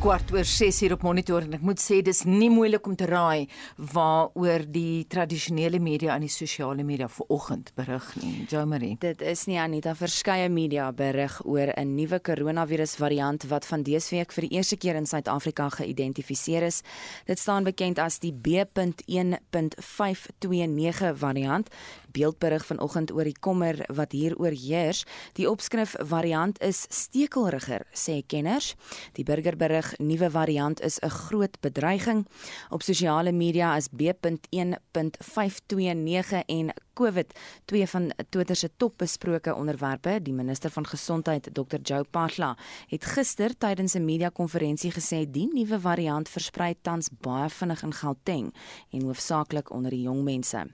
kwart oor 6 hier op monitor en ek moet sê dis nie moeilik om te raai waaroor die tradisionele media en die sosiale media vanoggend berig nie. Jo Marie. Dit is nie Anita verskeie media berig oor 'n nuwe koronavirus variant wat van dese week vir die eerste keer in Suid-Afrika geïdentifiseer is. Dit staan bekend as die B.1.529 variant beeldberig vanoggend oor die kommer wat hier oorheers. Die opskrif variant is stekelrigger, sê kenners. Die burgerberig nuwe variant is 'n groot bedreiging. Op sosiale media is B.1.529 en COVID twee van Twitter se topbesproke onderwerpe. Die minister van gesondheid, Dr. Joe Pahla, het gister tydens 'n media-konferensie gesê die nuwe variant versprei tans baie vinnig in Gauteng en hoofsaaklik onder die jong mense.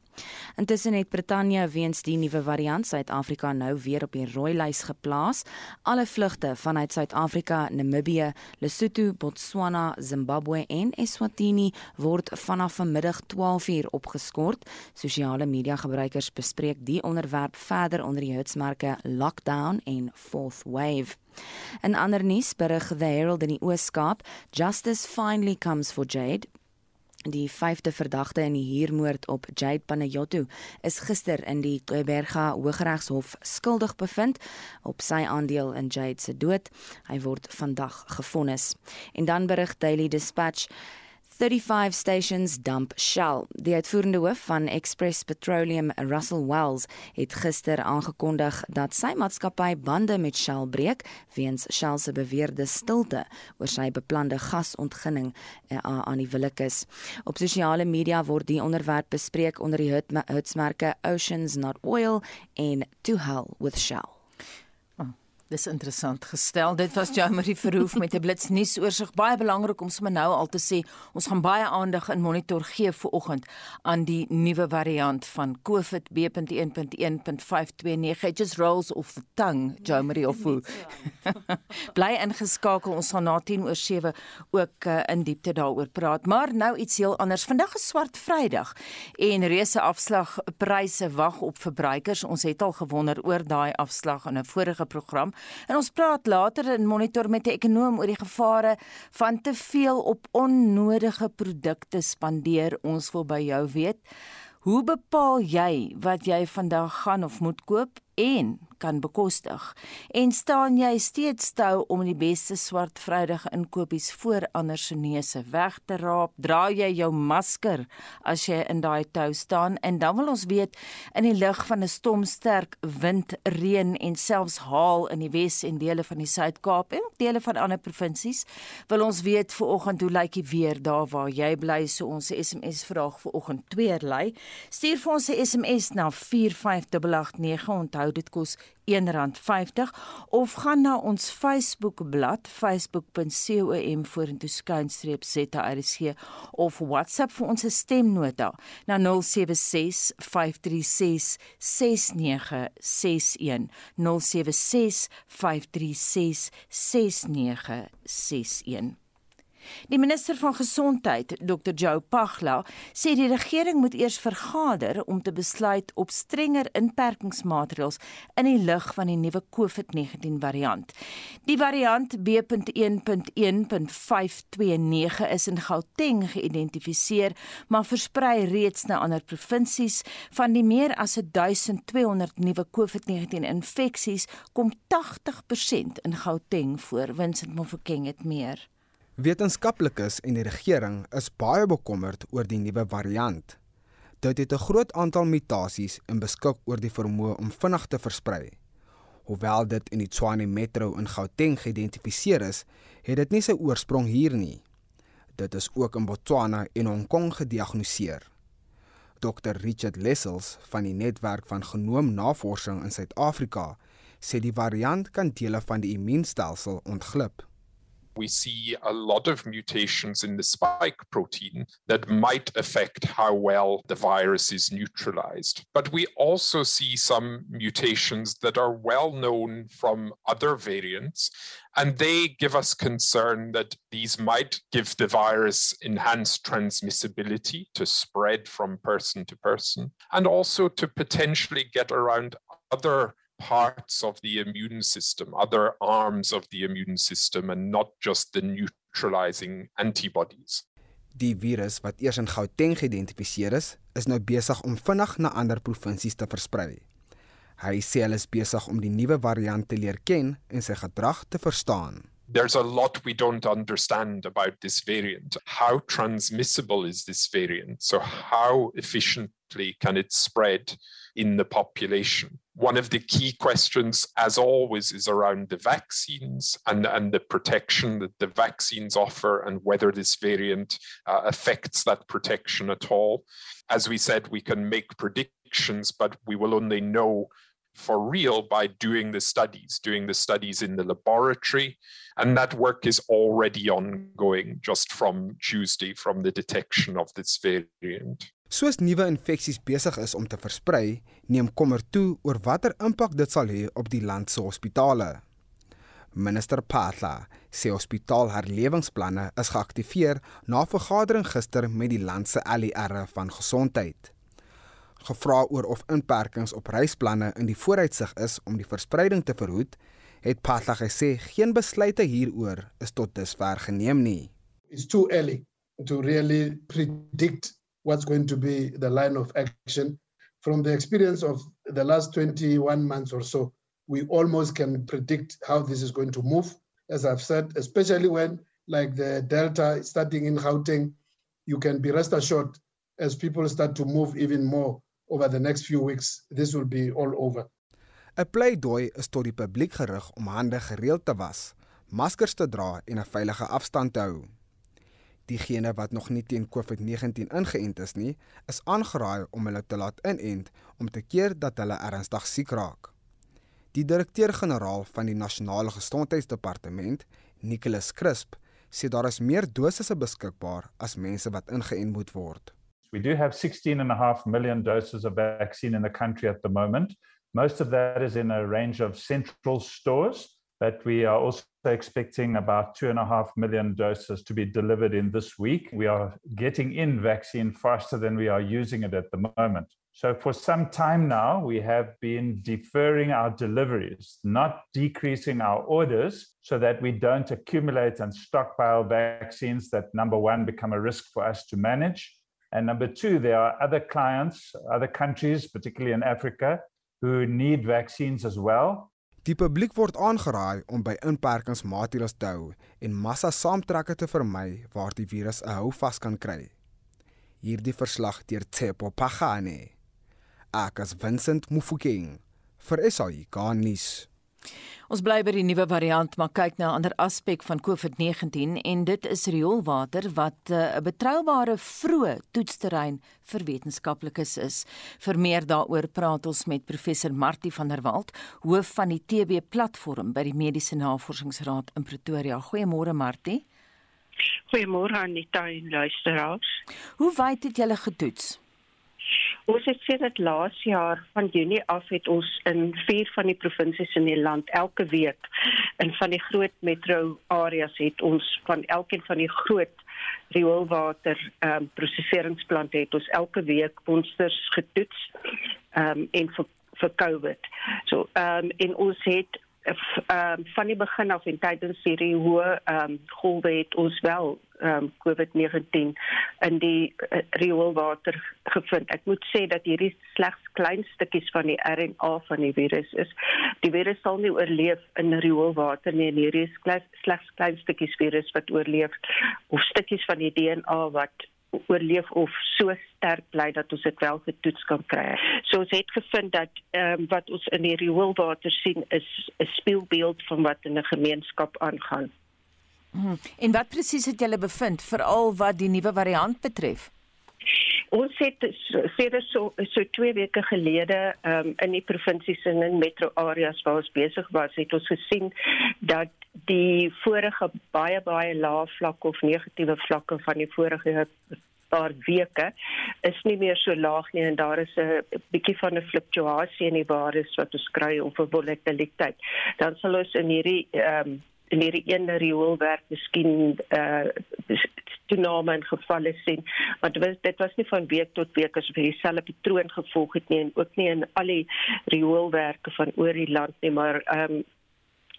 Intussen het Brittanje weens die nuwe variant Suid-Afrika nou weer op die rooi lys geplaas. Alle vlugte vanuit Suid-Afrika, Namibië, Lesotho, Botswana, Zimbabwe en Eswatini word vanaf vanmiddag 12:00 opgeskort. Sosiale media gebruikers bespreek die onderwerp verder onder die hitsmerke lockdown en fourth wave. In ander nuus berig The Herald in die Oos-Kaap, Justice finally comes for Jade. Die vyfde verdagte in die huurmoord op Jade Panayotto is gister in die Kweberga Hooggeregshof skuldig bevind op sy aandeel in Jade se dood. Hy word vandag gefonnis. En dan berig Daily Dispatch 35 stations dump Shell. Die uitvoerende hoof van Express Petroleum, Russell Wells, het gister aangekondig dat sy maatskappy bande met Shell breek weens Shell se beweerde stilte oor sy beplande gasontginning uh, aan die Willekes. Op sosiale media word die onderwerp bespreek onder die hitsmerke Oceans Not Oil en To Hell with Shell. Dis interessant gestel. Dit was Jamie Verhoef met 'n blitsnuus oorsig. Baie belangrik om sommer nou al te sê, ons gaan baie aandag in monitor gee vir oggend aan die nuwe variant van COVID B.1.1.529. It just rolls off the tongue, Jamie of who. Bly ingeskakel. Ons gaan na 10 oor 7 ook uh, in diepte daaroor praat. Maar nou iets heel anders. Vandag is swart Vrydag en reuse afslagpryse wag op verbruikers. Ons het al gewonder oor daai afslag in 'n vorige program. En ons praat later in monitor met 'n ekonom oor die gevare van te veel op onnodige produkte spandeer. Ons wil by jou weet, hoe bepaal jy wat jy vandag gaan of moet koop en kan bekostig. En staan jy steeds stou om die beste swart vrydige inkopies voor ander se neuse weg te raap? Dra jy jou masker as jy in daai tou staan? En dan wil ons weet in die lig van 'n stomsterk wind reën en selfs haal in die Wes en dele van die Suid-Kaap en dele van ander provinsies wil ons weet vir oggend hoe lyk die weer daar waar jy bly? So ons SMS vraag vir oggend tweeërlei. Stuur vir ons 'n SMS na 45889 onthou dit kos R1.50 of gaan na ons Facebookblad facebook.com vorentoe skuinstreep ZRC of WhatsApp vir ons stemnota na 076 536 6961 076 536 6961 Die minister van gesondheid, Dr. Joe Pagla, sê die regering moet eers vergader om te besluit op strenger inperkingsmaatreëls in die lig van die nuwe COVID-19 variant. Die variant B.1.1.529 is in Gauteng geïdentifiseer, maar versprei reeds na ander provinsies. Van die meer as 1200 nuwe COVID-19 infeksies kom 80% in Gauteng voor. Winsent Mofokeng het meer. Wetenskaplikes en die regering is baie bekommerd oor die nuwe variant. Dit het 'n groot aantal mutasies en beskik oor die vermoë om vinnig te versprei. Hoewel dit in die Tshwane Metro in Gauteng geïdentifiseer is, het dit nie sy oorsprong hier nie. Dit is ook in Botswana en Hong Kong gediagnoseer. Dr Richard Lessels van die netwerk van genoomnavorsing in Suid-Afrika sê die variant kan dele van die immuunstelsel ontglip. We see a lot of mutations in the spike protein that might affect how well the virus is neutralized. But we also see some mutations that are well known from other variants, and they give us concern that these might give the virus enhanced transmissibility to spread from person to person, and also to potentially get around other parts of the immune system, other arms of the immune system, and not just the neutralizing antibodies. Die virus wat eers in Gauteng geïdentifiseer is, is nou besig om vinnig na ander provinsies te versprei. Hy sê hulle is besig om die nuwe variant te leer ken en sy gedrag te verstaan. There's a lot we don't understand about this variant. How transmissible is this variant? So how efficiently can it spread in the population? One of the key questions, as always, is around the vaccines and, and the protection that the vaccines offer and whether this variant uh, affects that protection at all. As we said, we can make predictions, but we will only know for real by doing the studies, doing the studies in the laboratory. And that work is already ongoing just from Tuesday, from the detection of this variant. Soos nuwe infeksies besig is om te versprei, neem kommer toe oor watter impak dit sal hê op die land se hospitale. Minister Patla sê hospitaalherlewingsplanne is geaktiveer na vergadering gister met die land se ALR van gesondheid. Gevra oor of inperkings op reisplanne in die vooruitsig is om die verspreiding te verhoed, het Patla gesê geen besluite hieroor is tot dusver geneem nie. It's too early to really predict what's going to be the line of action. From the experience of the last 21 months or so, we almost can predict how this is going to move. As I've said, especially when, like the Delta starting in Gauteng, you can be rest assured as people start to move even more over the next few weeks, this will be all over. 'n Pleidooi is tot die publiek gerig om hande gereeld te was, maskers te dra en 'n veilige afstand te hou. Diegene wat nog nie teen COVID-19 ingeënt is nie, is aangeraai om hulle te laat inent om te keer dat hulle ernstig siek raak. Die direkteur-generaal van die Nasionale Gesondheidsdepartement, Nicholas Crisp, sê daar is meer dosisse beskikbaar as mense wat ingeënt moet word. We do have 16.5 million doses of vaccine in the country at the moment. Most of that is in a range of central stores but we are also expecting about two and a half million doses to be delivered in this week. We are getting in vaccine faster than we are using it at the moment. So, for some time now, we have been deferring our deliveries, not decreasing our orders, so that we don't accumulate and stockpile vaccines that, number one, become a risk for us to manage. And number two, there are other clients, other countries, particularly in Africa, who need vaccines as well. Die publiek word aangeraai om by inperkingsmaatreëls te hou en massa saamtrekke te vermy waar die virus 'n hou vas kan kry. Hierdie verslag deur Tsepo Pagane. Akas Vincent Mufokeng vir SAI Garnis. Ons bly by die nuwe variant, maar kyk na 'n ander aspek van COVID-19 en dit is rioolwater wat eh, 'n uh, betroubare vroeë toetsterrein vir wetenskaplikes is. Vir meer daaroor praat ons met professor Martie van der Walt, hoof van die TB platform by die Mediese Navorsingsraad in Pretoria. Goeiemôre Martie. Goeiemôre Anita en luisteraars. Hoe wyd het julle getoets? Ons het sedert laas jaar van Junie af het ons in vier van die provinsies in die land elke week in van die groot metro areas het ons van elkeen van die groot rioolwater ehm um, prosesseringsplante het ons elke week monsters getoets ehm um, en vir vir COVID. So ehm um, en ons het ehm um, van die begin af en tydens hierdie hoë ehm um, golwe het ons wel ehm um, COVID-19 in die uh, rioolwater gevind. Ek moet sê dat hierdie slegs klein stukkies van die RNA van die virus is. Die virus sal nie oorleef in rioolwater nie. Hierdie is slegs klein stukkies virus wat oorleef of stukkies van die DNA wat oorleef of so sterk bly dat ons dit wel getoets kan kry. So ons het gevind dat ehm um, wat ons in die rioolwater sien is 'n spieelbeeld van wat in 'n gemeenskap aangaan. Hmm. En wat presies het julle bevind veral wat die nuwe variant betref? Ons het sedert so so 2 weke gelede um, in die provinsies en in metro areas waar ons besig was, het ons gesien dat die vorige baie baie lae vlak of negatiewe vlakke van die vorige paar weke is nie meer so laag nie en daar is 'n bietjie van 'n fluktuasie in die waardes wat ons kry of 'n volatiliteit. Dan sal ons in hierdie ehm um, in hierdie een rioolwerk miskien eh uh, toename in gevalle sien want dit was nie van week tot week as vir dieselfde patroon gevolg het nie en ook nie in al die rioolwerke van oor die land nie maar ehm um,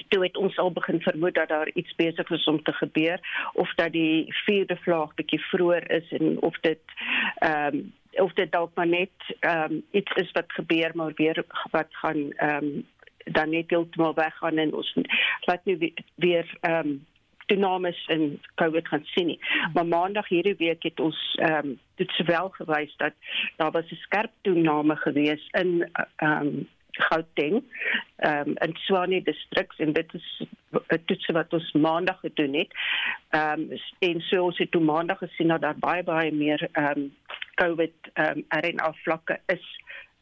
toe het ons al begin vermoed dat daar iets besig is om te gebeur of dat die vierde vlaag bietjie vroeër is en of dit ehm um, of dit dalk maar net ehm um, iets is wat gebeur maar weer wat gaan ehm um, dan net heeltemal weggaan en ons laat nu weer ehm um, toenames in COVID gaan sien nie. Maar maandag hierdie week het ons ehm um, dit sowel gewys dat daar was 'n skerp toename gewees in ehm um, Gauteng um, in Swane distriks en dit is 'n toets wat ons maandag gedoen het. Ehm um, en so ons het toe maandag gesien dat daar baie baie meer ehm um, COVID ehm um, RNA vlakke is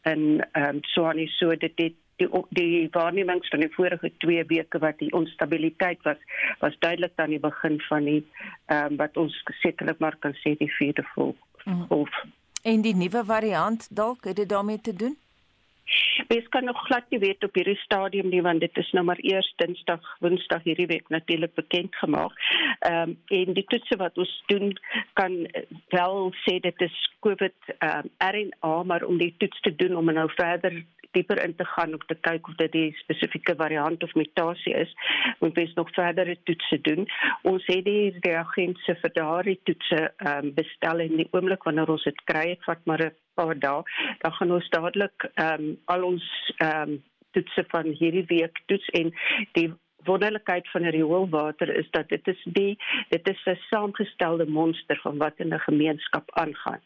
in ehm um, Swane so dit het die die waarnemings van die vorige 2 weke wat die onstabiliteit was was duidelik aan die begin van die ehm um, wat ons sekerlik maar kan sê die vierde golf. Mm. En die nuwe variant dalk het dit daarmee te doen? Mens kan nog glad nie weet op hierdie stadium nie want dit is nou maar eers Dinsdag, Woensdag hierdie week natuurlik bekend gemaak. Ehm um, en die toetse wat ons doen kan wel sê dit is COVID ehm um, RNA maar om die toets te doen om nou verder dieper in te gaan om te kyk of dit die spesifieke variant of mutasie is, moet ons nog verdere toetse doen. Ons het die reagense vir daardie toetse um, bestel in die oomblik wanneer ons dit kry, vat maar 'n paar dae, dan gaan ons dadelik um, al ons um, toetse van hierdie week toets en die wonderlikheid van rioolwater is dat dit is die dit is 'n saamgestelde monster van wat in 'n gemeenskap aangaan.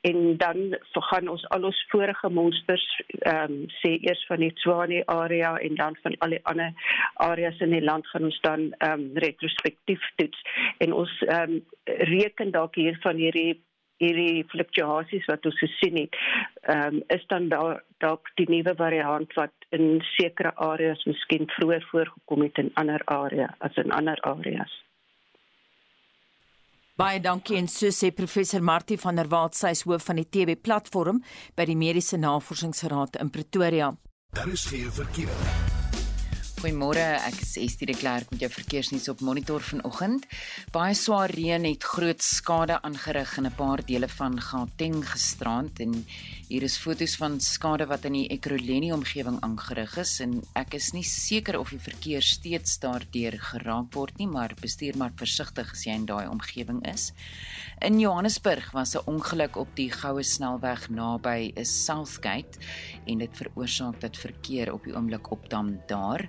En dan gaan ons al ons vorige monsters ehm um, sê eers van die Tswane area en dan van al die ander areas in die land gaan ons dan ehm um, retrospektief toets. En ons ehm um, reken dalk hier van hierdie hierdie fluktuasies wat ons gesien het ehm um, is dan daar dalk die nuwe variant wat in sekere areas miskien vroeër voorgekom het in ander areas as in ander areas Baie dankie en so sê professor Martie van der Walt sy is hoof van die TB platform by die Mediese Navorsingsraad in Pretoria. Daar is geen verkeer. Goeiemôre, ek is Estie de Klerk met jou verkeersnuus op Monitor vanoggend. Baie swaar reën het groot skade aangerig in 'n paar dele van Gauteng gisterand en hier is foto's van skade wat in die Ekurhuleni omgewing aangerig is en ek is nie seker of die verkeer steeds daardeur geraak word nie, maar bestuur maar versigtig as jy in daai omgewing is. In Johannesburg was 'n ongeluk op die Goue Snelweg naby 'n Southgate en dit veroorsaak dat verkeer op die oomblik opdam daar.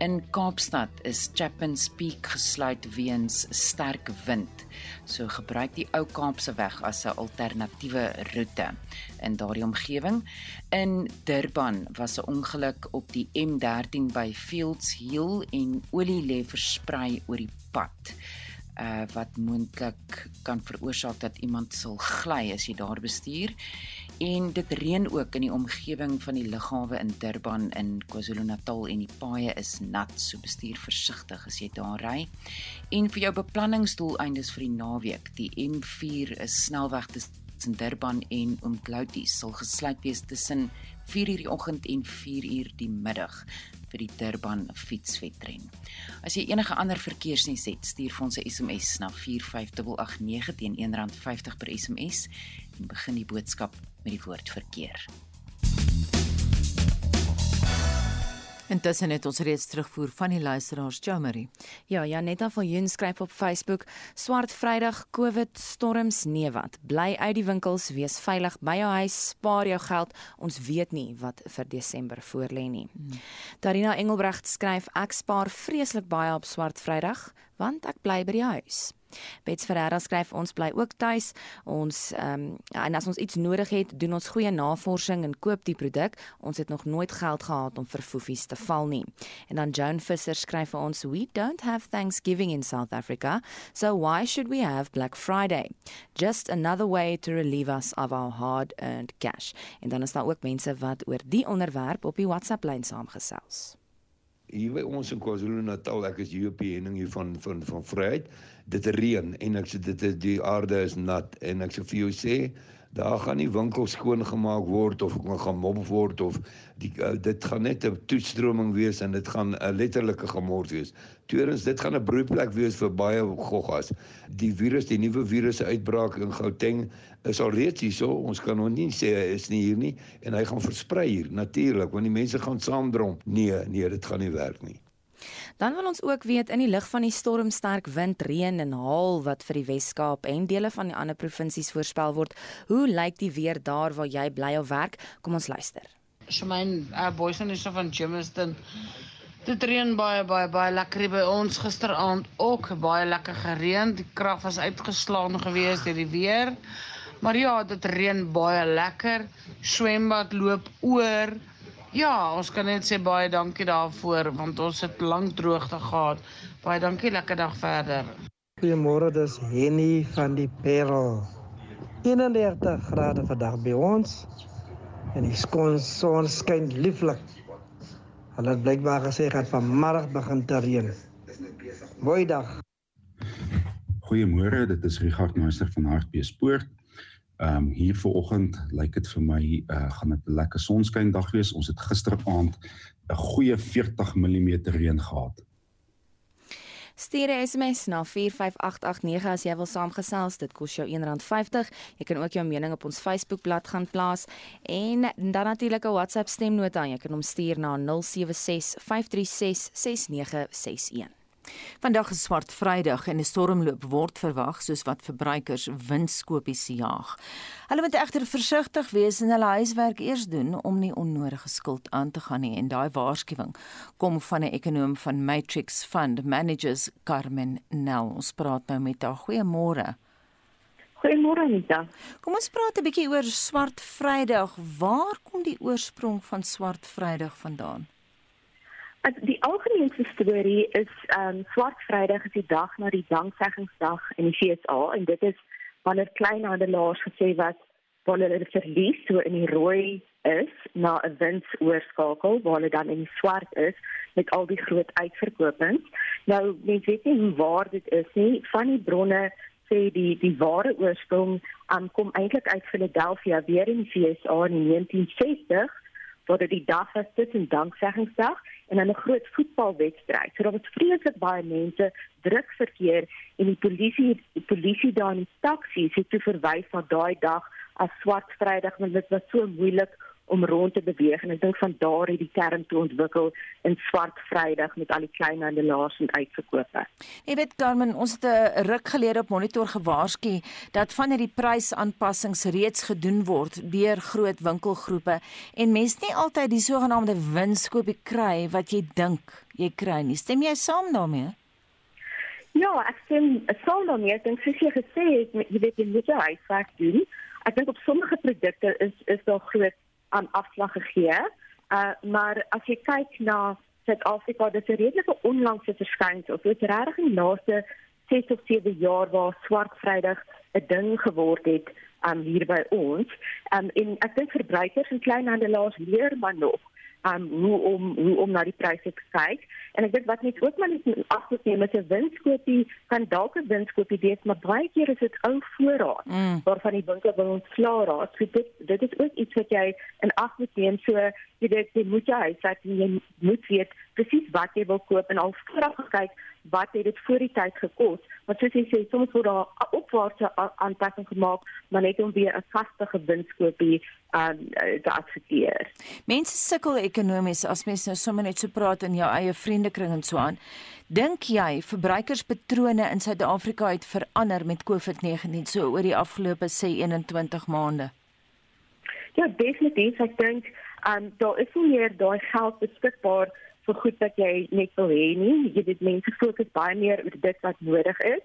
In Kaapstad is Chapman's Peak gesluit weens sterk wind. So gebruik die ou Kaapse weg as 'n alternatiewe roete in daardie omgewing. In Durban was 'n ongeluk op die M13 by Fields Hill en olie lê versprei oor die pad uh wat moontlik kan veroorsaak dat iemand sal gly as jy daar bestuur. En dit reën ook in die omgewing van die lughawe in Durban in KwaZulu-Natal en die paaie is nat, so bestuur versigtig as jy daar ry. En vir jou beplanningsdoeleindes vir die naweek, die M4 is snelweg tussen Durban en Umdloti sal gesluit wees tussen 4:00 die oggend en 4:00 die middag vir die Durban fietswedren. As jy enige ander verkeersnuus het, stuur vir ons 'n SMS na 45889 teen R1.50 per SMS begin die boodskap met die woord verkeer. Intussen het ons reeds terugvoer van die luisteraars Jamari. Ja, Janetta van Joen skryf op Facebook: "Swart Vrydag, COVID storms nee wat. Bly uit die winkels, wees veilig by jou huis, spaar jou geld. Ons weet nie wat vir Desember voorlê nie." Hmm. Darina Engelbrecht skryf: "Ek spaar vreeslik baie op Swart Vrydag, want ek bly by die huis." Bets Ferreira skryf ons bly ook tuis. Ons ehm um, en as ons iets nodig het, doen ons goeie navorsing en koop die produk. Ons het nog nooit geld gehad om vir fofies te val nie. En dan Joan Visser skryf vir ons we don't have Thanksgiving in South Africa, so why should we have Black Friday? Just another way to relieve us of our hard-earned cash. En dan is daar ook mense wat oor die onderwerp op die WhatsApp lyn saamgesels hier by ons in KwaZulu-Natal, ek is die henning hier van van van Vryheid. Dit reën en ek sê dit is die aarde is nat en ek sê vir jou sê daar gaan nie winkels skoon gemaak word of gaan mop word of die uh, dit gaan net 'n toestroming wees en dit gaan 'n letterlike gemors wees. Tweedens dit gaan 'n broedplek wees vir baie goggas. Die virus, die nuwe virusse uitbraak in Gauteng is al reeds hier so. Ons kan nog nie sê hy is nie hier nie en hy gaan versprei hier natuurlik want die mense gaan saamdrom. Nee, nee, dit gaan nie werk nie. Dan wil ons ook weet in die lig van die stormsterk wind, reën en haal wat vir die Wes-Kaap en dele van die ander provinsies voorspel word, hoe lyk die weer daar waar jy bly of werk? Kom ons luister. Shamaine, uh, boysen is van Jamestown. Dit reën baie baie baie lekker by ons gisteraand ook baie lekker gereën. Die krag was uitgeslaan geweest deur die weer. Maar ja, dit reën baie lekker. Swembad loop oor. Ja, ons kan net sê baie dankie daarvoor want ons het lank droogte gehad. Baie dankie, lekker dag verder. Goeiemôre, dis Henny van die Parel. 31 grade vandag by ons. En die son skyn lieflik. Hulle het blykbaar gesê gaan vanmiddag begin te reën. Mooi dag. Goeiemôre, dit is Richard Meester van Hartbeespoort. Ehm um, hier vanoggend lyk dit vir my uh gaan dit 'n lekker sonskyn dag wees. Ons het gisteraand 'n goeie 40 mm reën gehad. Stuur 'n SMS na 45889 as jy wil saamgesels. Dit kos jou R1.50. Jy kan ook jou mening op ons Facebookblad gaan plaas en dan natuurlik 'n WhatsApp stemnota. Jy kan hom stuur na 076 536 6961. Vandag is swart Vrydag en 'n stormloop word verwag soos wat verbruikers winskopies jaag. Hulle moet egter versigtig wees en hulle huiswerk eers doen om nie onnodige skuld aan te gaan nie en daai waarskuwing kom van 'n ekonom van Matrix Fund Managers Carmen Nel. Ons praat nou met haar. Goeiemôre. Goeiemôre Anita. Kom ons praat 'n bietjie oor swart Vrydag. Waar kom die oorsprong van swart Vrydag vandaan? Die algemene storie is ehm um, Swart Vrydag is die dag na die danksegingsdag in die FSA en dit is wanneer kleinhandelaars gesê wat wanneer hulle verlies so in die rooi is na 'n winsoorskakel waar hulle dan in die swart is met al die groot uitverkopings. Nou mens weet nie hoe waar dit is nie. Van die bronne sê die die ware oorsprong aankom eintlik uit Philadelphia weer in die FSA in 1960 waar dit die dag was tussen danksegingsdag en 'n groot voetbalwedstryd. So daar was vreeslik baie mense, druk verkeer en die polisie die polisie daar in taksies het toe verwys na daai dag as swart Vrydag want dit was so moeilik om rond te beweeg en ek dink van daar het die term toe ontwikkel in swart Vrydag met al die klein handelaars en uitverkope. Jy weet Carmen, ons het 'n ruk gelede op monitor gewaarsku dat van hierdie prysaanpassings reeds gedoen word deur groot winkelgroepe en mense nie altyd die sogenaamde winskoopie kry wat jy dink jy kry nie. Stem jy saam daarmee? Ja, ek stem saam daarmee. Ek dink soos jy gesê het, jy weet jy moet jou huiswerk doen. Ek dink op sommige produkte is is daar groot aan afslag gegee. Uh maar as jy kyk na Suid-Afrika, dit is 'n redelike onlangse verskynsel. Dit is regtig in die laaste 6 of 7 jaar waar swart Vrydag 'n ding geword het um hier by ons. Um en ek dink verbruikers en kleinhandelaars leer maar nog um hoe om hoe om na die pryse te kyk. En ek dink wat net ook maar net agterneem is 'n winskoopie kan dalk 'n winskoopie wees, maar baie keer is dit ou voorraad mm. waarvan die winkel wil ontslaa raak. So dit dit is ook iets wat jy in ag moet neem. So jy weet jy moet jy huisat en jy moet weet presies wat jy wil koop en al vooraf gekyk wat het dit voor die tyd gekos. Want soos jy sê, soms word daar opwaartse aanpassing gemaak, maar net om weer 'n vaste gewinskoopie um, te adverteer. Mense sukkel ekonomies as mens nou sommer net so praat in jou eie vriendekring en so aan. Dink jy verbruikerspatrone in Suid-Afrika het verander met COVID-19 so oor die afgelope sê 21 maande? Ja, definitief. Ek dink um daar is meer daai geld beskikbaar vir goed wat jy net wil hê nie. Jy weet mense fokus baie meer op dit wat nodig is.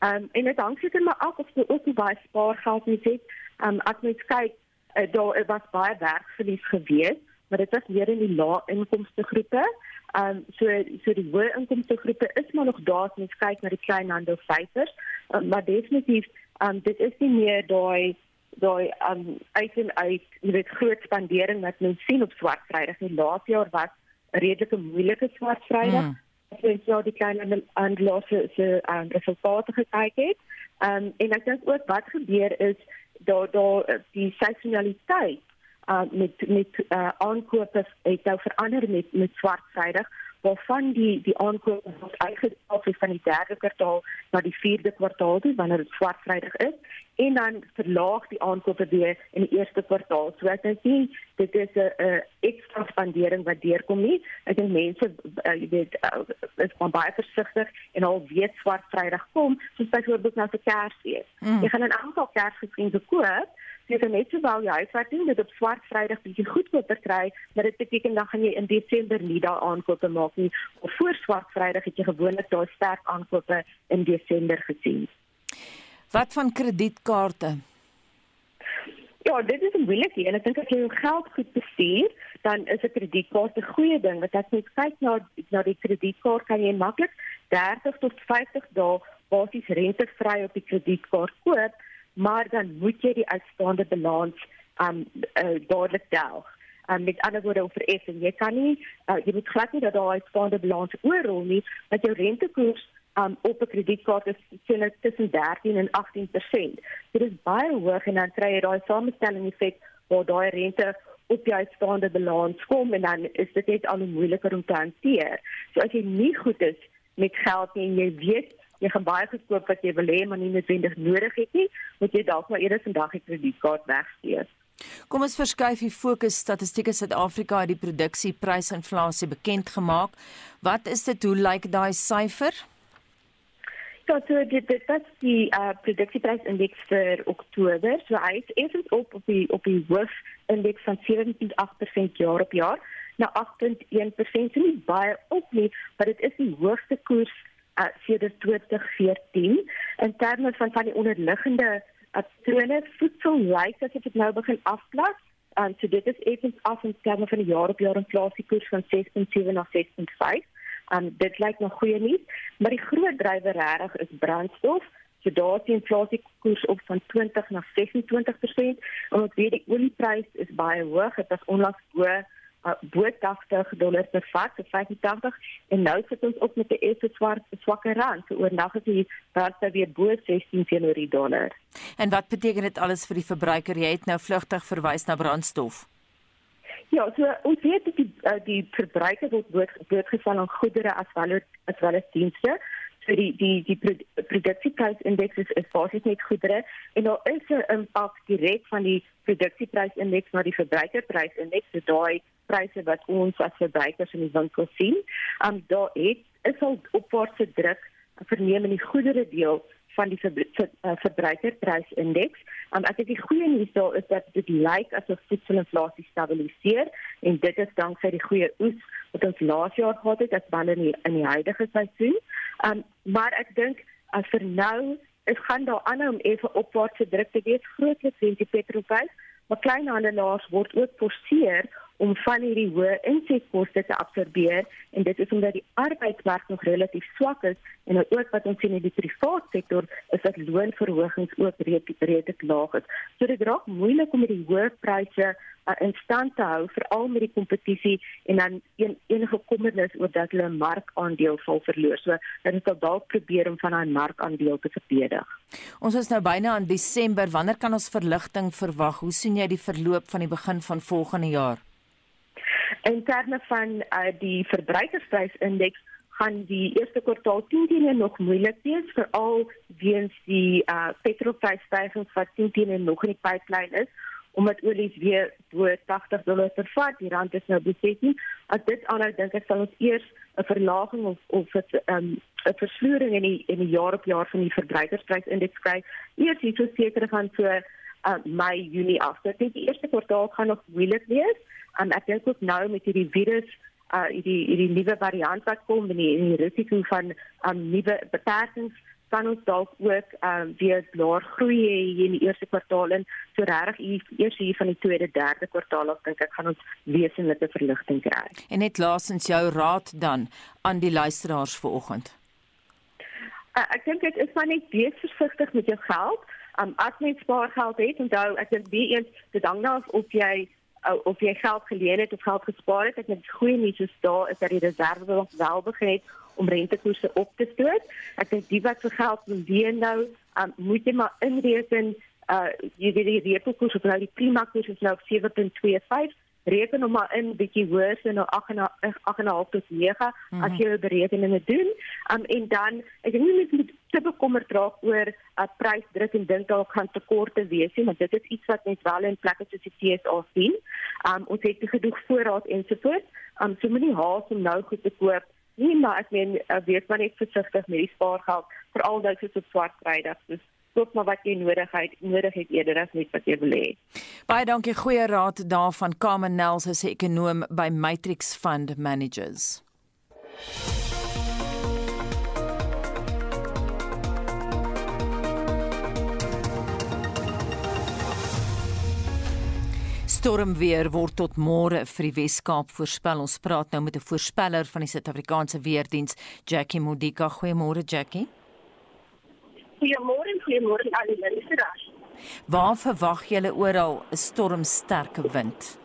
Um en dit hang seker maar af of jy ook baie spaargeld het. Um as mens kyk, uh, daar was baie werkverlies gewees, maar dit was meer in die lae inkomste groepe. Um so so die hoë inkomste groepe is maar nog daar as mens kyk na die kleinhandel syfers, um, maar definitief um dit is nie meer daai daai um uit en uit, jy weet groot spandering wat mens sien op swart Vrydag. Die laaste jaar was 'n redelike moeilike swart Vrydag. Mm. As jy nou die klein handelaars se se um, resultate gekyk het. Um en ek dink ook wat gebeur is daar daar die seisonaliteit uh met met uh aankope het nou verander met met swart Vrydag waarvan die die aankope wat uitgestel is van die derde kwartaal na die vierde kwartaal toe wanneer dit swart Vrydag is en dan verlaag die aankope weer in die eerste kwartaal. So ek dink nie dit is 'n 'n ekstra spandering wat deurkom nie. Ek dink mense uh, jy weet uh, is van baie versigtig en al weet swart Vrydag kom, soos byvoorbeeld nou vir Kersfees. Mm. Jy gaan 'n aantal Kersgeskenke koop jy kan net sowel jou huiswerk doen dit op swart Vrydag bietjie goedkoper kry, maar dit beteken dan gaan jy in Desember nie daai aankope maak nie. Of voor swart Vrydag het jy gewoonlik daai sterk aankope in Desember gesien. Wat van kredietkaarte? Ja, dit is 'n moeilike een. Ek dink as jy jou geld goed bestuur, dan is 'n kredietkaart 'n goeie ding. Want as jy kyk na na die kredietkaart, kan jy maklik 30 tot 50 dae basies rentevry op die kredietkaart koop, maar dan moet jy die uitstaande balans um uh, dadelik delg. Um, met ander woorde oor F en jy kan nie uh, jy moet glad nie dat daai uitstaande balans oorrol nie, want jou rentekoers um, op 'n kredietkaart is sien tussen 13 en 18%. Dit is baie hoog en dan kry jy daai samestelling effek waar daai rente op jou uitstaande balans kom en dan is dit net al moeiliker om te hanteer. So as jy nie goed is met geld nie en jy weet jy gaan baie gekoop wat jy wil hê maar nie noodwendig nodig het nie, moet jy dalk maar eerder vandag die kredietkaart wegsteek. Kom ons verskuif die fokus statistieke Suid-Afrika het die produksieprysinflasie bekend gemaak. Wat is dit? Hoe lyk daai syfer? Ja, so dit dit is die uh, produksieprysindeks vir Oktober. So hy is effens op op die op die hoofindeks van 7.8% jaar op jaar na 8.1%. So nie baie op nie, maar dit is die hoogste koers uh, sedert 2014 in terme van van die onderliggende patrone uh, voedsel lyk as dit nou begin afplat. Um, so dit is effens af in terme van die jaar op jaar inflasiekoers van 6.7 na 6.5. Um dit lyk nog goeie nuus, maar die groot drywer regtig is brandstof. So daar sien inflasiekoers op van 20 na 26%. En ons weet die olieprys is baie hoog. Dit was onlangs bo bo 80 dollar per vat, so 85 en nou sit ons op met 'n effe swart swakker rand. So oornag is die rand nou weer bo 16 teenoor die dollar. En wat beteken dit alles vir die verbruiker? Jy het nou vlugtig verwys na brandstof. Ja, so ons weet dat die uh, die verbruiker word blootgestel aan goedere as wel as wel as dienste. So die die die produksieprysindeks is, is basies net goedere en daar is 'n impak direk van die produksieprysindeks na die verbruikerprysindeks, so daai pryse wat ons as verbruikers in die winkel sien. Um daar het is al opwaartse druk verneem in die goedere deel van die eh, verbruikerprysindeks. Um, ek dink die goeie nuus daar is dat dit lyk asof voedselinflasie stabiliseer en dit is danksy die goeie oes wat ons laas jaar gehad het as wel in die, in die huidige seisoen. Um, maar ek dink as vir nou is gaan daar aanhou om effe opwaartse druk te wees grootliks in die petrolprys, maar kleinhandelaars word ook forceer om van hierdie hoë insetkoste te absorbeer en dit is omdat die arbeidsmark nog relatief swak is en nou ook wat ons sien in die private sektor is dat loonverhogings ook redelik laag is. So dit raak moeilik om met die hoë pryse uh, in stand te hou veral met die kompetisie en dan een, enige kommernis oor dat hulle 'n markandeel sal verloor. So dit is dalk probeer om van daai markandeel te verdedig. Ons is nou byna aan Desember. Wanneer kan ons verligting verwag? Hoe sien jy die verloop van die begin van volgende jaar? In terme van uh, die verbruikersprysindeks gaan die eerste kwartaal 10 teenoor nog moeilik wees veral weens die uh, petrolprysstygings wat 10 teenoor nog in die pipeline is omdat olie weer bo 80 dollar per vat die rand is nou beset nie as dit aanhou dink ek sal ons eers 'n verlaging of of 'n um, 'n versloering in die in die jaar op jaar van die verbruikersprysindeks kry eers hier so seker gaan so uh, Mei Junie af. So ek dink die eerste kwartaal gaan nog moeilik wees. En ek dink ook nou met hierdie virus uh hierdie hierdie nuwe variant wat kom en die, die risiko van um nuwe beperkings kan ons dalk ook um weer laer groei hier in die eerste kwartaal en so regtig hier eers hier van die tweede derde kwartaal af dink ek gaan ons wesenlike verligting kry. En net laasens jou raad dan aan die luisteraars vanoggend. Uh, ek dink dit is maar net wees versigtig met jou geld um, as mens spaargeld het, onthou ek dink wie eens dit hang af of jy uh, of jy geld geleen het of geld gespaar het. Ek dink goeie nuus is daar is dat die reserve nog wel begin het om rentekoerse op te stoot. Ek dink die wat vir geld wil leen nou, um, moet jy maar inreken uh jy weet die rentekoers of nou die prima koers is nou 7.25 reken hom maar in bietjie hoër so nou 8.5 tot 9 mm -hmm. as jy berekeninge doen. Um en dan ek dink nie met te bekommerd raak oor 'n uh, prysdruk en dink dalk gaan tekorte wees nie, maar dit is iets wat net wel in plekke soos die FSA sien. Um ons het genoeg voorraad ensovoorts. Um so moenie haas om nou goed te koop nie, maar ek meen uh, wees maar net versigtig met die spaargeld veral nou soos op swart Vrydag. Dus koop maar wat jy nodig het, nodig het eerder as net wat jy wil hê. Baie dankie goeie raad daarvan Carmen Nels as ekonom by Matrix Fund Managers. Stormweer word tot môre vir die Wes-Kaap voorspel. Ons praat nou met 'n voorspeller van die Suid-Afrikaanse Weerdiens, Jackie Modika. Goeiemôre Jackie. Goeiemôre goeiemôre aan die luisteraars. Waar verwag julle oral 'n stormsterke wind?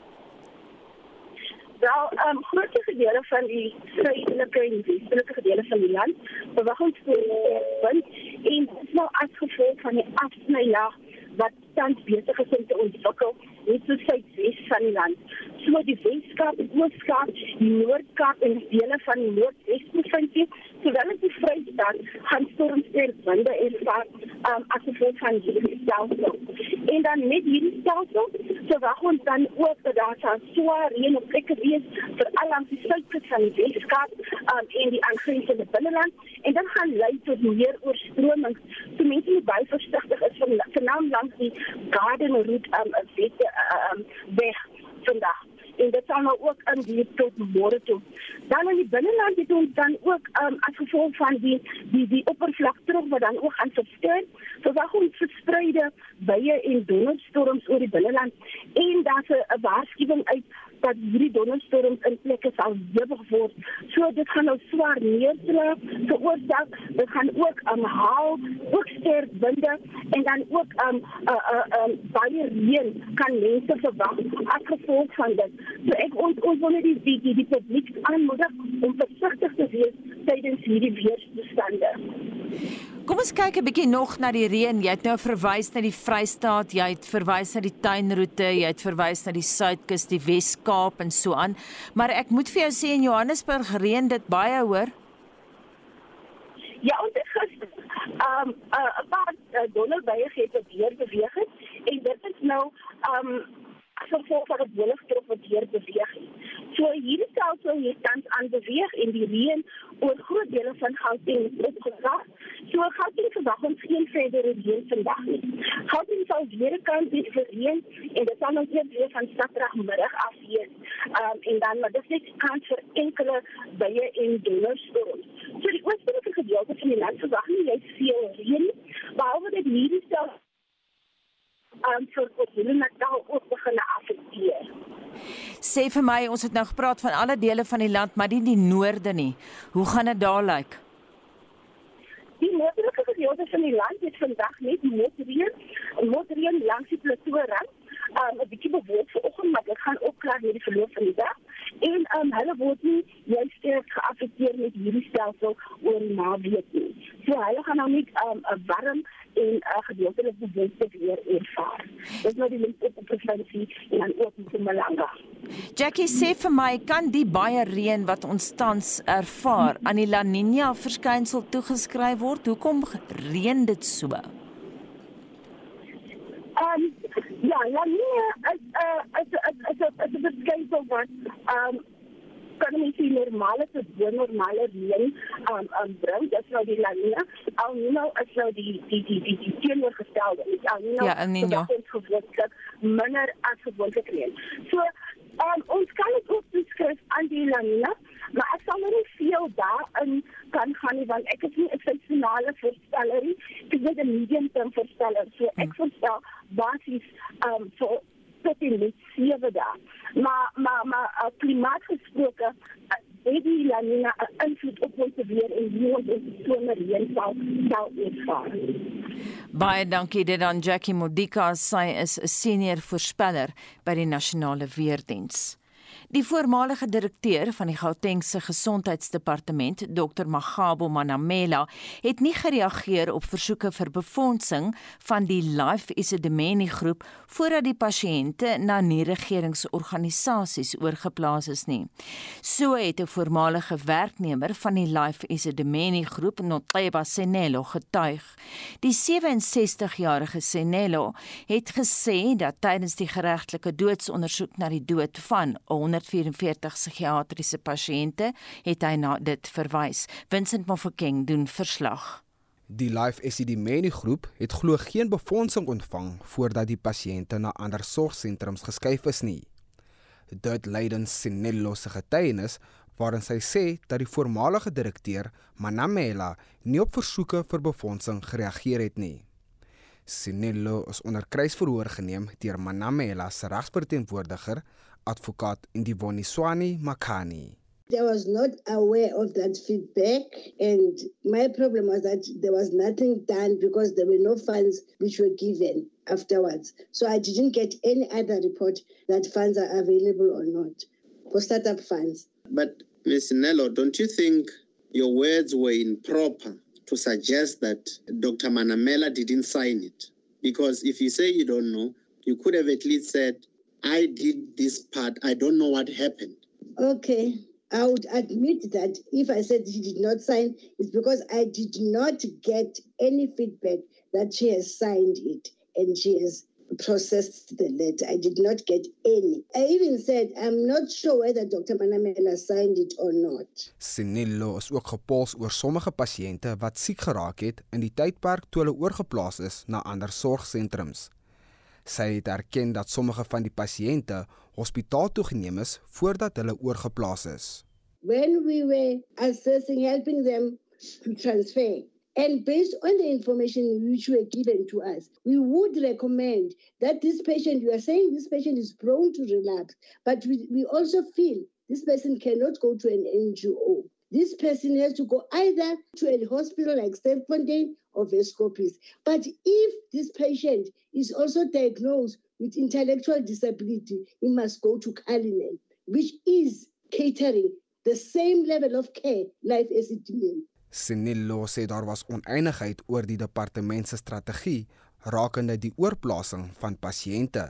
Wel, ehm um, groot gedeelte van die suidelike en westelike gedeelte van die land verwag ons wind en dit is nou as gevolg van die afsnylaag wat tans besig is om te ontwikkel net so suidwes van die land. So die Weskaap, Ooskaap, die Noord-Kaap en dele van die Noordwes-provinsie, sowel as die Vrystaat, gaan stormsterk winde ervaar um, as gevolg van hierdie stelsel. En dan met hierdie stelsel, so wag ons dan ook dat daar sal swaar reën op plekke wees vir al langs die suidkus van die Weskaap um, en die aangrensende binneland en dan gaan lei tot meer oorstromings. So mense moet baie versigtig is van vernaam langs die Garden Route um, wette um, weg vandag en dit sal nou ook in die tot môre toe. Dan in die binneland het ons dan ook um, as gevolg van die die die oppervlakdruk wat dan ook gaan versterk, verwag ons verspreide buie en donderstorms oor die binneland en daar's 'n waarskuwing uit dat hierdie donderstorms in plekke sal hewig word. So dit gaan nou swaar neerslag veroorsaak. Dit gaan ook aan um, haal, ook sterk winde en dan ook um uh uh um baie reën kan mense verwag as gevolg van dit. So ek ons ons wil net die die, die publiek aanmoedig om versigtig te wees tydens hierdie weerstoestande. Kom ons kyk 'n bietjie nog na die reën. Jy het nou verwys na die Vrystaat, jy het verwys na die tuinroete, jy het verwys na die Suidkus, die Wes-Kaap en so aan. Maar ek moet vir jou sê in Johannesburg reën dit baie hoor. Ja, ons het gister um 'n uh, paar uh, donderbye het weer beweeg het en dit is nou um gevolg van 'n wolkdruk wat hier beweeg. So hierdie stelsel hier tans aan beweeg en die reën oor groot dele van Gauteng opgedrag. So Gauteng verwag ons geen verdere reën vandag nie. Gauteng sal weer kan dit vir reën en dit sal ons weer van Saterdagmiddag af hier. Um, en dan maar dis net kans vir enkele baie en donderstorms. So die oostelike gedeelte van die land verwag nie jy veel reën behalwe dit hierdie stelsel um, vir KwaZulu-Natal ook begin affekteer. Sê vir my, ons het nou gepraat van alle dele van die land, maar nie die noorde nie. Hoe gaan dit daar lyk? Die noordelike gedeelte van die land het vandag net motorreën, motorreën langs die plateau rand. Um, 'n bietjie bewolk vanoggend, maar dit gaan ook klaar hierdie verloop van die dag. En um, hulle word nie juist sterk geaffekteer met hierdie stelsel oor die naweek nie. So hulle gaan nou net 'n um, warm en 'n uh, gedeeltelik bewuste weer ervaar. Dis nou die Limpopo provinsie en dan ook in Mpumalanga. Jackie sê vir my, kan die baie reën wat ons tans ervaar aan die La Nina verskynsel toegeskryf word? Hoekom reën dit so? Um, ja, La Nina is 'n uh, is 'n is 'n 'n verskynsel wat um kan mens die normale te doen normale reën um um bring dis nou die La Nina al nou is nou die die die die, die teenoorgestelde is al nou ja, so dat ons gewoonlik minder as gewoonlik reën so um ons kan dit ook beskryf aan die La Nina maar ek sal nie veel daarin kan gaan nie want ek is nie 'n sensionale voorsteller nie ek is 'n medium term voorsteller so ek hmm. voorstel basies um vir tot in die sewe dae. Maar maar maar uh, klimaat gesproke uh, het die La Nina 'n invloed op ons weer en hoe ons die somer reën sal sal ervaar. Baie dankie dit aan Jackie Modika, sy is 'n senior voorspeller by die Nasionale Weerdiens. Die voormalige direkteur van die Gautengse Gesondheidsdepartement, Dr Magabo Manamela, het nie gereageer op versoeke vir befondsing van die Life Isidimeni groep voordat die pasiënte na nie-regeringsorganisasies oorgeplaas is nie. So het 'n voormalige werknemer van die Life Isidimeni groep, Notleba Senelo, getuig. Die 67-jarige Senelo het gesê dat tydens die geregtelike doodsondersoek na die dood van 144 psigiatriese pasiënte het hy na dit verwys. Vincent Mofokeng doen verslag. Die Life SCD Meni groep het glo geen befondsing ontvang voordat die pasiënte na ander sorgsentrums geskuif is nie. Dit Leiden Sinello se getuienis waarin sy sê dat die voormalige direkteur Manamela nie op versoeke vir befondsing gereageer het nie. Sinello is onder kruisverhoor geneem deur Manamela se regsverteenwoordiger, advokaat Indiboni Swani Makani. I was not aware of that feedback, and my problem was that there was nothing done because there were no funds which were given afterwards. So I didn't get any other report that funds are available or not for startup funds. But Ms. Nello, don't you think your words were improper to suggest that Dr. Manamela didn't sign it? Because if you say you don't know, you could have at least said, I did this part, I don't know what happened. Okay. I would admit that if I said she did not sign, it's because I did not get any feedback that she has signed it and she has processed the letter. I did not get any. I even said I'm not sure whether Dr. Manamela signed it or not. Sinillo is ook gepols oor sommige pasiënte wat siek geraak het in die tydperk toe hulle oorgeplaas is na ander sorgsentrums. Sy het erken dat sommige van die pasiënte hospitaal toe geneem is voordat hulle oorgeplaas is. When we were assessing helping them to transfer and based on the information which were given to us we would recommend that this patient you are saying this patient is prone to relapse but we, we also feel this person cannot go to an NGO this person has to go either to a hospital like Sterkfontein or Vescopis. But if this patient is also diagnosed with intellectual disability, he must go to Kalinen, which is catering the same level of care it means. Sinillo sê daar was oneenigheid oor die departement se strategie rakende die oorplasing van pasiënte.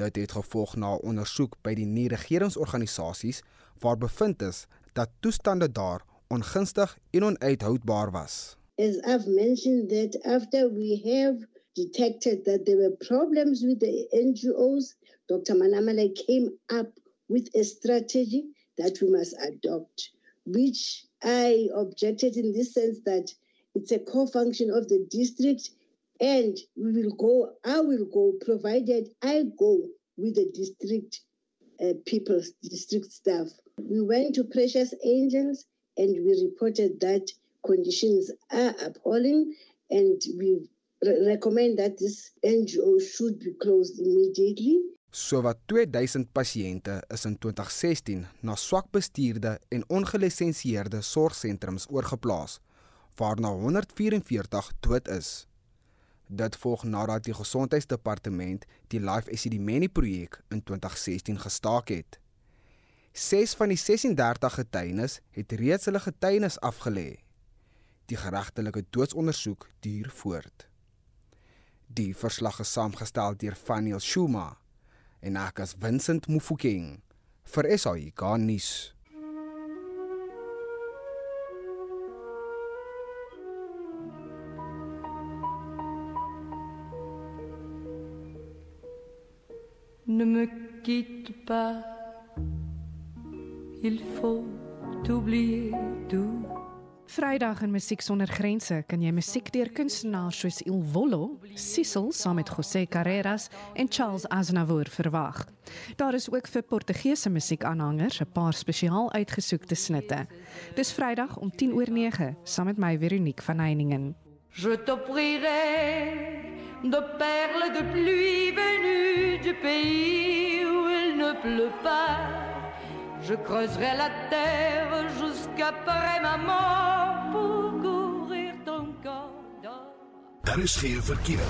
Dit het gevolg na ondersoek by die nie-regeringsorganisasies waar bevind is dat toestande daar ongunstig en onuithoudbaar was. As I've mentioned that after we have detected that there were problems with the NGOs, Dr. Manamale came up with a strategy that we must adopt, which I objected in this sense that it's a core function of the district and we will go, I will go, provided I go with the district uh, people, district staff. We went to Precious Angels and we reported that conditions are appalling and we re recommend that this NGO should be closed immediately. Sowat 2000 pasiënte is in 2016 na swak bestuurde en ongelisensieerde sorgsentrums oorgeplaas, waarna 144 dood is. Dit volg nadat die gesondheidsdepartement die Life Esidimeni projek in 2016 gestaak het. 6 van die 36 getuienis het reeds hulle getuienis afgelê. Die geregtelike doodsondersoek duur voort. Die verslag is saamgestel deur Faniel Shuma en ek as Vincent Mufokeng vir SAI Garnis. Ne me quitte pas, il faut oublier tout. Vrydag in Musiek sonder grense kan jy musiek deur kunstenaars soos Il Volo, Sissel saam met José Carreras en Charles Aznavour verwag. Daar is ook vir Portugese musiekaanhangers 'n paar spesiaal uitgesoekte snitte. Dis Vrydag om 10 oor 9 saam met my Veronique van Heiningen. Je t'offrirai de perles de pluie venues du pays où il ne pleut pas. Je creuserai la terre jusqu'après ma mort pour couvrir ton corps d'or. Daar is geen verkeer.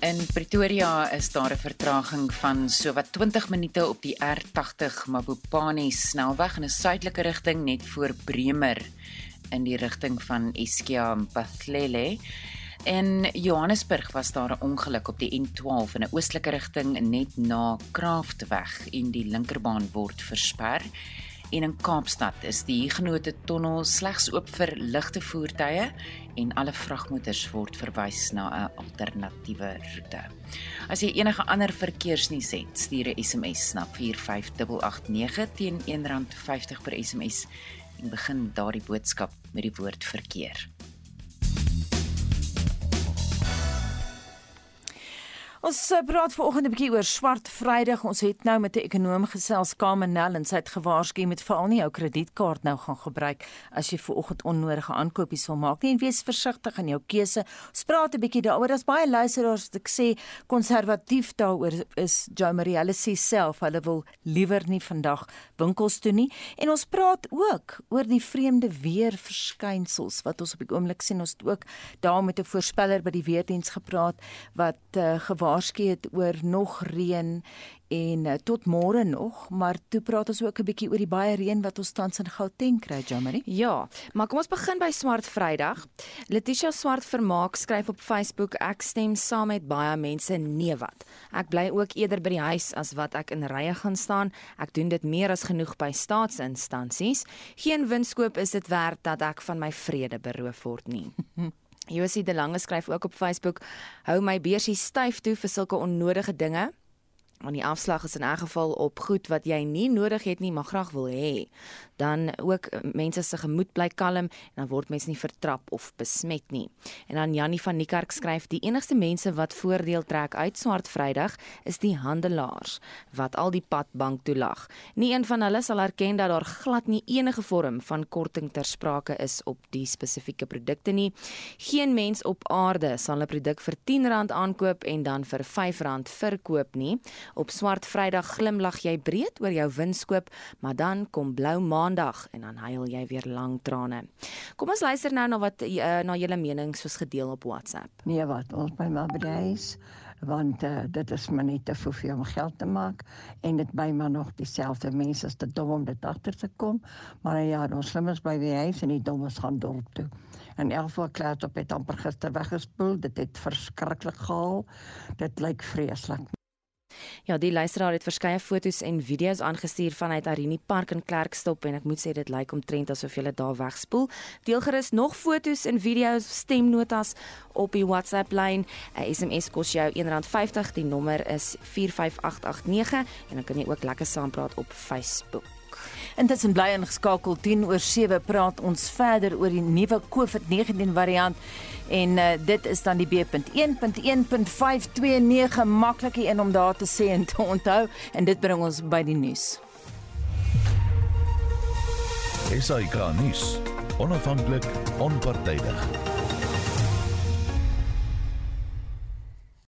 In Pretoria is daar 'n vertraging van sowat 20 minute op die R80 Mabopane snelweg in 'n suidelike rigting net voor Bremer in die rigting van Iskia Mpathlele. In Johannesburg was daar 'n ongeluk op die N12 in 'n oostelike rigting net na Kraftweg en die linkerbaan word versper en in Kaapstad is die Huguenot tonnel slegs oop vir ligte voertuie en alle vragmotors word verwys na 'n alternatiewe roete. As jy enige ander verkeersnuus het, stuur 'n SMS na 45889 teen R1.50 per SMS en begin daardie boodskap met die woord verkeer. Ons eh, praat vanoggend 'n bietjie oor Swart Vrydag. Ons het nou met 'n ekonom gesels, Kamenel, en sy het gewaarsku met veral nie jou kredietkaart nou gaan gebruik as jy vanoggend onnodige aankopies wil maak nie en wees versigtig in jou keuse. Ons praat 'n bietjie daaroor. Daar's baie luisteraars wat ek sê konservatief daaroor is. Jo Marie, hulle sê self hulle wil liewer nie vandag winkels toe nie. En ons praat ook oor die vreemde weer verskynsels wat ons op die oomblik sien. Ons het ook daar met 'n voorspeller by die weerdiens gepraat wat uh, gewaarsku het oor nog reën en uh, tot môre nog, maar toe praat ons ook 'n bietjie oor die baie reën wat ons tans in Gauteng kry, Jamari. Ja, maar kom ons begin by Swart Vrydag. Letitia Swart Vermaak skryf op Facebook: Ek stem saam met baie mense nee wat. Ek bly ook eerder by die huis as wat ek in rye gaan staan. Ek doen dit meer as genoeg by staatsinstansies. Geen winskoop is dit werd dat ek van my vrede beroof word nie. Josie De Lange skryf ook op Facebook: Hou my beursie styf toe vir sulke onnodige dinge. Want die afslag is in 'n geval op goed wat jy nie nodig het nie, maar graag wil hê dan ook eh, mense se gemoed bly kalm en dan word mense nie vertrap of besmet nie. En dan Jannie van Niekerk skryf die enigste mense wat voordeel trek uit Swart Vrydag is die handelaars wat al die padbank toelag. Nie een van hulle sal erken dat daar glad nie enige vorm van korting ter sprake is op die spesifieke produkte nie. Geen mens op aarde sal 'n produk vir R10 aankoop en dan vir R5 verkoop nie. Op Swart Vrydag glimlag jy breed oor jou winskoop, maar dan kom blou maan maandag en dan huil jy weer lang trane. Kom ons luister nou na wat uh, na julle menings soos gedeel op WhatsApp. Nee, wat ons by my bedryf want uh, dit is maar net te veel om geld te maak en dit by maar nog dieselfde mense is te dom om dit agter te kom. Maar ja ons slimmes by die huis en die dommes gaan dorp toe. En elke klaar op het amper gister weggespoel. Dit het verskriklik gehaal. Dit lyk vreeslik Ja, die luisteraar het verskeie foto's en video's aangestuur vanuit Arini Park in Klerksdorp en ek moet sê dit lyk omtrent asof hulle daar wegspoel. Deel gerus nog foto's en video's, stemnotas op die WhatsApp lyn. 'n SMS kos jou R1.50. Die nommer is 45889 en dan kan jy ook lekker saampraat op Facebook. Intussen bly ingeskakel 10 oor 7 praat ons verder oor die nuwe COVID-19 variant en uh, dit is dan die B.1.1.529 maklike een om daar te sê en te onthou en dit bring ons by die nuus. Esai Kahnis, onafhanklik, onpartydig.